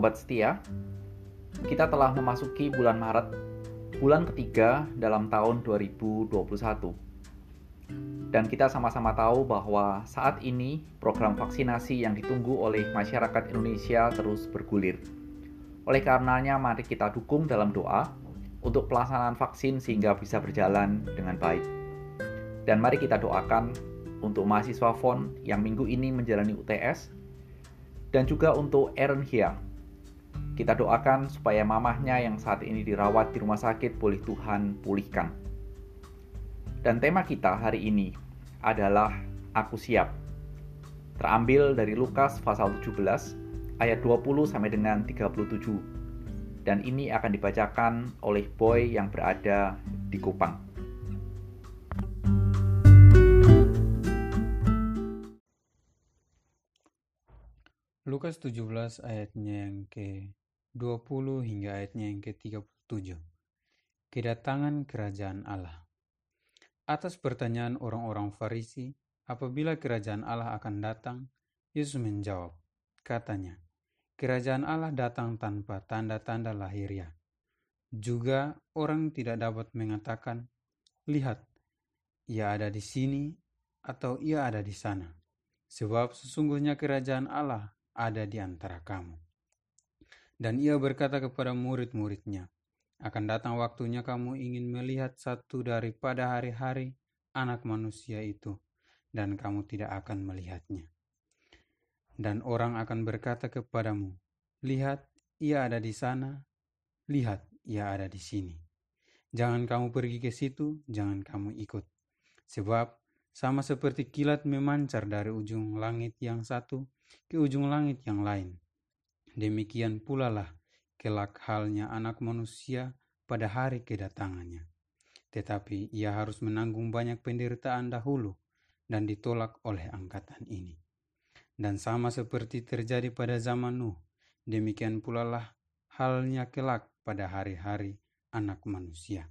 Sobat setia, kita telah memasuki bulan Maret, bulan ketiga dalam tahun 2021. Dan kita sama-sama tahu bahwa saat ini program vaksinasi yang ditunggu oleh masyarakat Indonesia terus bergulir. Oleh karenanya mari kita dukung dalam doa untuk pelaksanaan vaksin sehingga bisa berjalan dengan baik. Dan mari kita doakan untuk mahasiswa FON yang minggu ini menjalani UTS dan juga untuk Aaron Hia kita doakan supaya mamahnya yang saat ini dirawat di rumah sakit boleh Tuhan pulihkan. Dan tema kita hari ini adalah Aku Siap. Terambil dari Lukas pasal 17 ayat 20 sampai dengan 37. Dan ini akan dibacakan oleh Boy yang berada di Kupang. Lukas 17 ayatnya yang ke 20 hingga ayatnya yang ke-37. Kedatangan kerajaan Allah. Atas pertanyaan orang-orang Farisi, apabila kerajaan Allah akan datang, Yesus menjawab, katanya, kerajaan Allah datang tanpa tanda-tanda lahiriah. Juga orang tidak dapat mengatakan, lihat, ia ada di sini atau ia ada di sana. Sebab sesungguhnya kerajaan Allah ada di antara kamu. Dan ia berkata kepada murid-muridnya, akan datang waktunya kamu ingin melihat satu daripada hari-hari anak manusia itu, dan kamu tidak akan melihatnya. Dan orang akan berkata kepadamu, lihat, ia ada di sana, lihat, ia ada di sini. Jangan kamu pergi ke situ, jangan kamu ikut. Sebab sama seperti kilat memancar dari ujung langit yang satu ke ujung langit yang lain Demikian pula lah kelak halnya anak manusia pada hari kedatangannya. Tetapi ia harus menanggung banyak penderitaan dahulu dan ditolak oleh angkatan ini. Dan sama seperti terjadi pada zaman Nuh, demikian pula lah halnya kelak pada hari-hari anak manusia.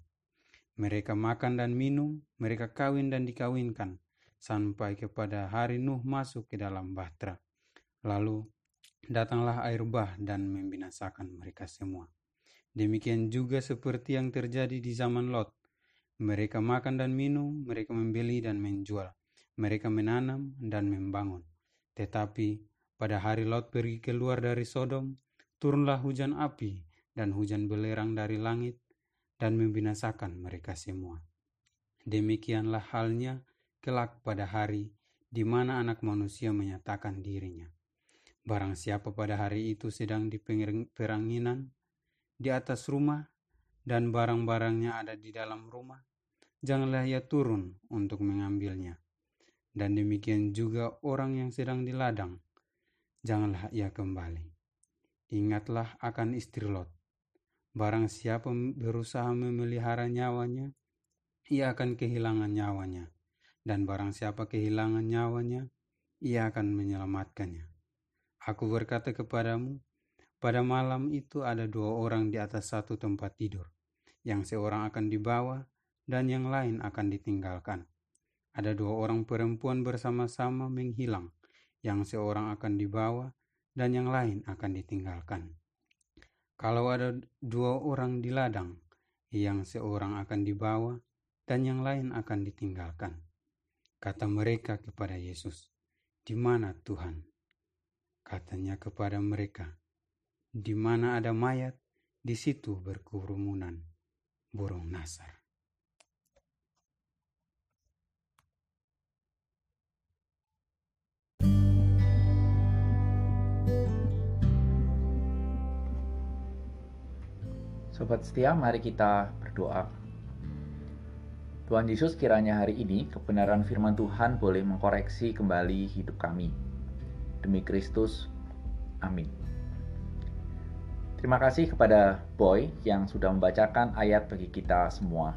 Mereka makan dan minum, mereka kawin dan dikawinkan, sampai kepada hari Nuh masuk ke dalam bahtera. Lalu datanglah air bah dan membinasakan mereka semua. Demikian juga seperti yang terjadi di zaman Lot. Mereka makan dan minum, mereka membeli dan menjual, mereka menanam dan membangun. Tetapi pada hari Lot pergi keluar dari Sodom, turunlah hujan api dan hujan belerang dari langit dan membinasakan mereka semua. Demikianlah halnya kelak pada hari di mana anak manusia menyatakan dirinya. Barang siapa pada hari itu sedang di peranginan, di atas rumah, dan barang-barangnya ada di dalam rumah, janganlah ia turun untuk mengambilnya. Dan demikian juga orang yang sedang di ladang, janganlah ia kembali. Ingatlah akan istri Lot. Barang siapa berusaha memelihara nyawanya, ia akan kehilangan nyawanya. Dan barang siapa kehilangan nyawanya, ia akan menyelamatkannya. Aku berkata kepadamu, pada malam itu ada dua orang di atas satu tempat tidur, yang seorang akan dibawa dan yang lain akan ditinggalkan. Ada dua orang perempuan bersama-sama menghilang, yang seorang akan dibawa dan yang lain akan ditinggalkan. Kalau ada dua orang di ladang, yang seorang akan dibawa dan yang lain akan ditinggalkan. Kata mereka kepada Yesus, "Di mana Tuhan?" Katanya kepada mereka, di mana ada mayat, di situ berkerumunan burung nasar. Sobat setia, mari kita berdoa. Tuhan Yesus kiranya hari ini kebenaran firman Tuhan boleh mengkoreksi kembali hidup kami Demi Kristus, amin. Terima kasih kepada Boy yang sudah membacakan ayat bagi kita semua.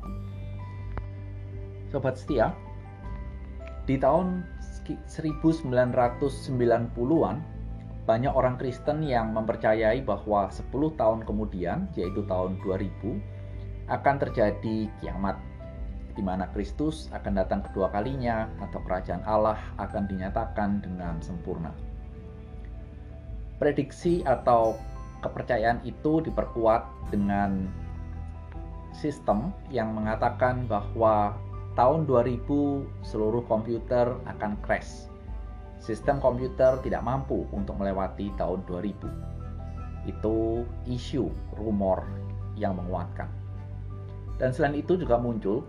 Sobat setia, di tahun 1990-an, banyak orang Kristen yang mempercayai bahwa 10 tahun kemudian, yaitu tahun 2000, akan terjadi kiamat, di mana Kristus akan datang kedua kalinya atau kerajaan Allah akan dinyatakan dengan sempurna prediksi atau kepercayaan itu diperkuat dengan sistem yang mengatakan bahwa tahun 2000 seluruh komputer akan crash. Sistem komputer tidak mampu untuk melewati tahun 2000. Itu isu rumor yang menguatkan. Dan selain itu juga muncul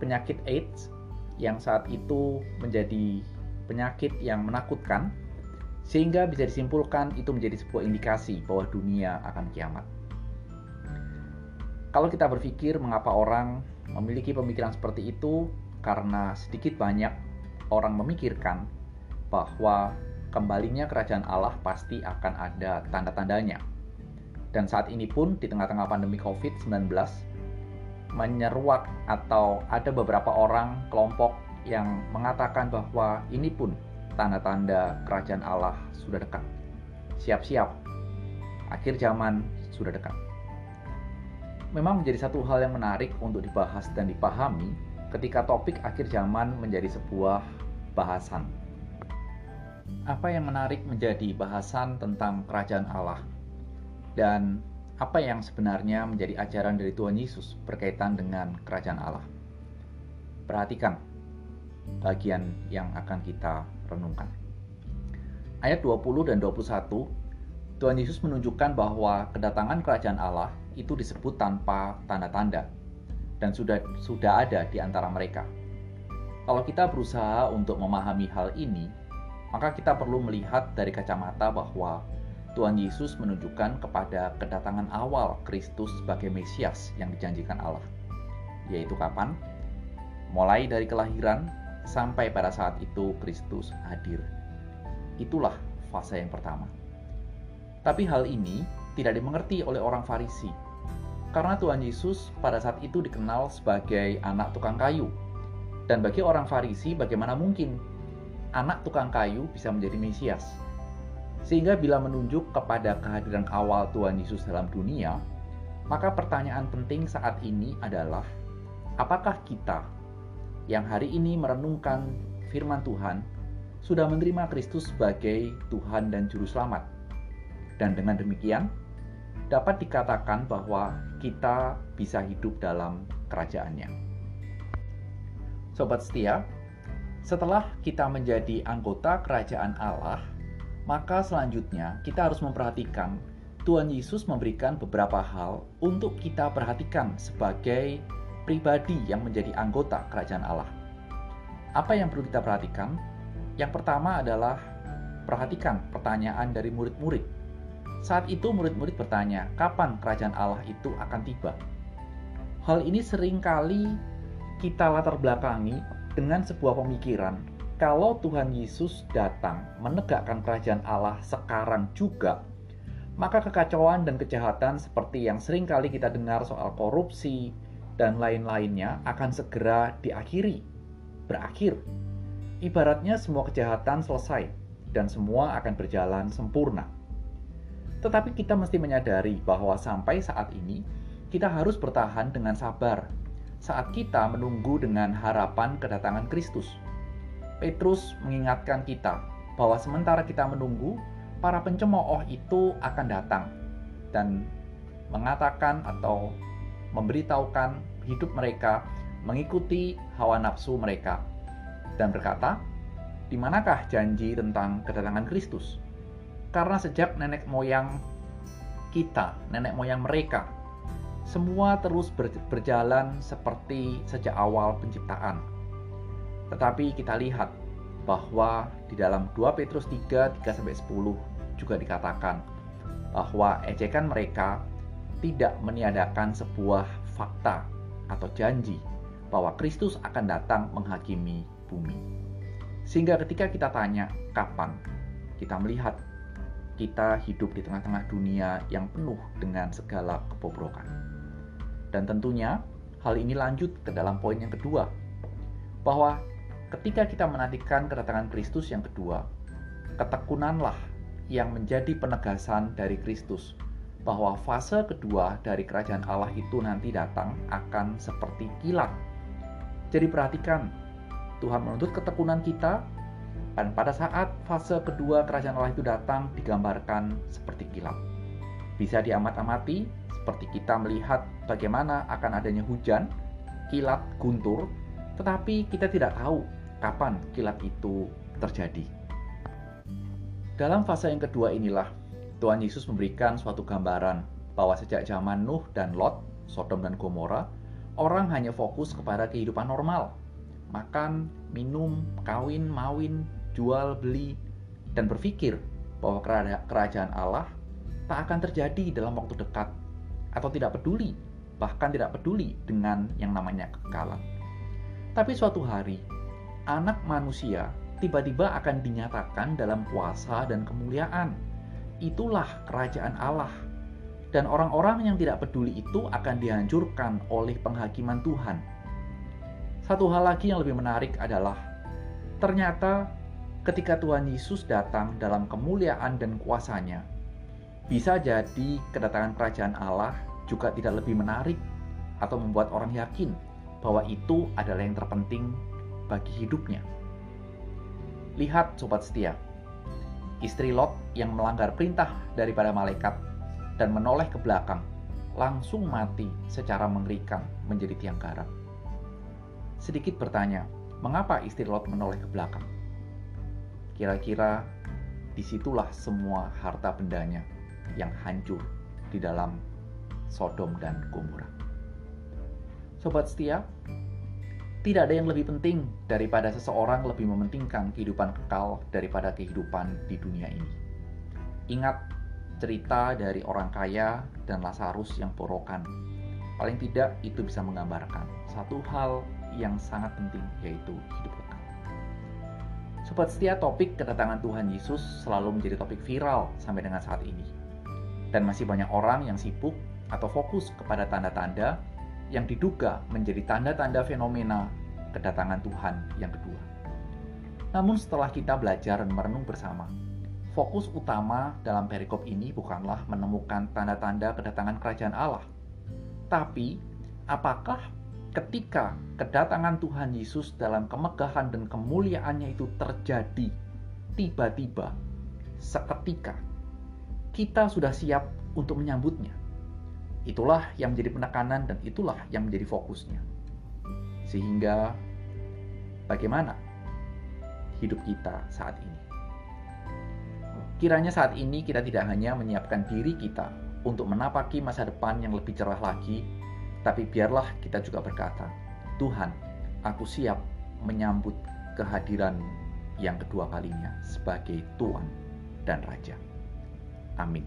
penyakit AIDS yang saat itu menjadi penyakit yang menakutkan sehingga bisa disimpulkan itu menjadi sebuah indikasi bahwa dunia akan kiamat. Kalau kita berpikir mengapa orang memiliki pemikiran seperti itu karena sedikit banyak orang memikirkan bahwa kembalinya kerajaan Allah pasti akan ada tanda-tandanya. Dan saat ini pun di tengah-tengah pandemi COVID-19 menyeruak atau ada beberapa orang kelompok yang mengatakan bahwa ini pun tanda-tanda kerajaan Allah sudah dekat. Siap-siap, akhir zaman sudah dekat. Memang menjadi satu hal yang menarik untuk dibahas dan dipahami ketika topik akhir zaman menjadi sebuah bahasan. Apa yang menarik menjadi bahasan tentang kerajaan Allah dan apa yang sebenarnya menjadi ajaran dari Tuhan Yesus berkaitan dengan kerajaan Allah. Perhatikan bagian yang akan kita renungkan. Ayat 20 dan 21, Tuhan Yesus menunjukkan bahwa kedatangan kerajaan Allah itu disebut tanpa tanda-tanda dan sudah sudah ada di antara mereka. Kalau kita berusaha untuk memahami hal ini, maka kita perlu melihat dari kacamata bahwa Tuhan Yesus menunjukkan kepada kedatangan awal Kristus sebagai Mesias yang dijanjikan Allah. Yaitu kapan? Mulai dari kelahiran sampai pada saat itu Kristus hadir. Itulah fase yang pertama. Tapi hal ini tidak dimengerti oleh orang Farisi. Karena Tuhan Yesus pada saat itu dikenal sebagai anak tukang kayu. Dan bagi orang Farisi bagaimana mungkin anak tukang kayu bisa menjadi Mesias? Sehingga bila menunjuk kepada kehadiran awal Tuhan Yesus dalam dunia, maka pertanyaan penting saat ini adalah apakah kita yang hari ini merenungkan firman Tuhan sudah menerima Kristus sebagai Tuhan dan Juru Selamat. Dan dengan demikian, dapat dikatakan bahwa kita bisa hidup dalam kerajaannya. Sobat setia, setelah kita menjadi anggota kerajaan Allah, maka selanjutnya kita harus memperhatikan Tuhan Yesus memberikan beberapa hal untuk kita perhatikan sebagai pribadi yang menjadi anggota kerajaan Allah. Apa yang perlu kita perhatikan? Yang pertama adalah perhatikan pertanyaan dari murid-murid. Saat itu murid-murid bertanya, kapan kerajaan Allah itu akan tiba? Hal ini sering kali kita latar belakangi dengan sebuah pemikiran kalau Tuhan Yesus datang menegakkan kerajaan Allah sekarang juga, maka kekacauan dan kejahatan seperti yang sering kali kita dengar soal korupsi, dan lain-lainnya akan segera diakhiri, berakhir. Ibaratnya semua kejahatan selesai dan semua akan berjalan sempurna. Tetapi kita mesti menyadari bahwa sampai saat ini kita harus bertahan dengan sabar saat kita menunggu dengan harapan kedatangan Kristus. Petrus mengingatkan kita bahwa sementara kita menunggu, para pencemooh itu akan datang dan mengatakan atau memberitahukan hidup mereka mengikuti hawa nafsu mereka dan berkata, "Di manakah janji tentang kedatangan Kristus?" Karena sejak nenek moyang kita, nenek moyang mereka, semua terus berjalan seperti sejak awal penciptaan. Tetapi kita lihat bahwa di dalam 2 Petrus 3, 3-10 juga dikatakan bahwa ejekan mereka tidak meniadakan sebuah fakta atau janji bahwa Kristus akan datang menghakimi bumi. Sehingga ketika kita tanya kapan, kita melihat kita hidup di tengah-tengah dunia yang penuh dengan segala kebobrokan. Dan tentunya hal ini lanjut ke dalam poin yang kedua, bahwa ketika kita menantikan kedatangan Kristus yang kedua, ketekunanlah yang menjadi penegasan dari Kristus bahwa fase kedua dari kerajaan Allah itu nanti datang akan seperti kilat. Jadi perhatikan, Tuhan menuntut ketekunan kita dan pada saat fase kedua kerajaan Allah itu datang digambarkan seperti kilat. Bisa diamat-amati seperti kita melihat bagaimana akan adanya hujan, kilat, guntur, tetapi kita tidak tahu kapan kilat itu terjadi. Dalam fase yang kedua inilah Tuhan Yesus memberikan suatu gambaran bahwa sejak zaman Nuh dan Lot, Sodom dan Gomora, orang hanya fokus kepada kehidupan normal. Makan, minum, kawin, mawin, jual, beli, dan berpikir bahwa kerajaan Allah tak akan terjadi dalam waktu dekat atau tidak peduli, bahkan tidak peduli dengan yang namanya kekekalan. Tapi suatu hari, anak manusia tiba-tiba akan dinyatakan dalam kuasa dan kemuliaan. Itulah kerajaan Allah. Dan orang-orang yang tidak peduli itu akan dihancurkan oleh penghakiman Tuhan. Satu hal lagi yang lebih menarik adalah ternyata ketika Tuhan Yesus datang dalam kemuliaan dan kuasanya, bisa jadi kedatangan kerajaan Allah juga tidak lebih menarik atau membuat orang yakin bahwa itu adalah yang terpenting bagi hidupnya. Lihat sobat setia, istri Lot yang melanggar perintah daripada malaikat dan menoleh ke belakang langsung mati secara mengerikan menjadi tiang garam. Sedikit bertanya, mengapa istri Lot menoleh ke belakang? Kira-kira di situlah semua harta bendanya yang hancur di dalam Sodom dan Gomora. Sobat setia, tidak ada yang lebih penting daripada seseorang lebih mementingkan kehidupan kekal daripada kehidupan di dunia ini. Ingat cerita dari orang kaya dan Lazarus yang porokan. Paling tidak itu bisa menggambarkan satu hal yang sangat penting yaitu hidup kekal. Sobat setia topik kedatangan Tuhan Yesus selalu menjadi topik viral sampai dengan saat ini. Dan masih banyak orang yang sibuk atau fokus kepada tanda-tanda yang diduga menjadi tanda-tanda fenomena kedatangan Tuhan yang kedua. Namun setelah kita belajar dan merenung bersama, fokus utama dalam perikop ini bukanlah menemukan tanda-tanda kedatangan kerajaan Allah. Tapi, apakah ketika kedatangan Tuhan Yesus dalam kemegahan dan kemuliaannya itu terjadi tiba-tiba, seketika, kita sudah siap untuk menyambutnya. Itulah yang menjadi penekanan dan itulah yang menjadi fokusnya. Sehingga bagaimana hidup kita saat ini. Kiranya saat ini kita tidak hanya menyiapkan diri kita untuk menapaki masa depan yang lebih cerah lagi, tapi biarlah kita juga berkata, Tuhan, aku siap menyambut kehadiran yang kedua kalinya sebagai Tuhan dan Raja. Amin.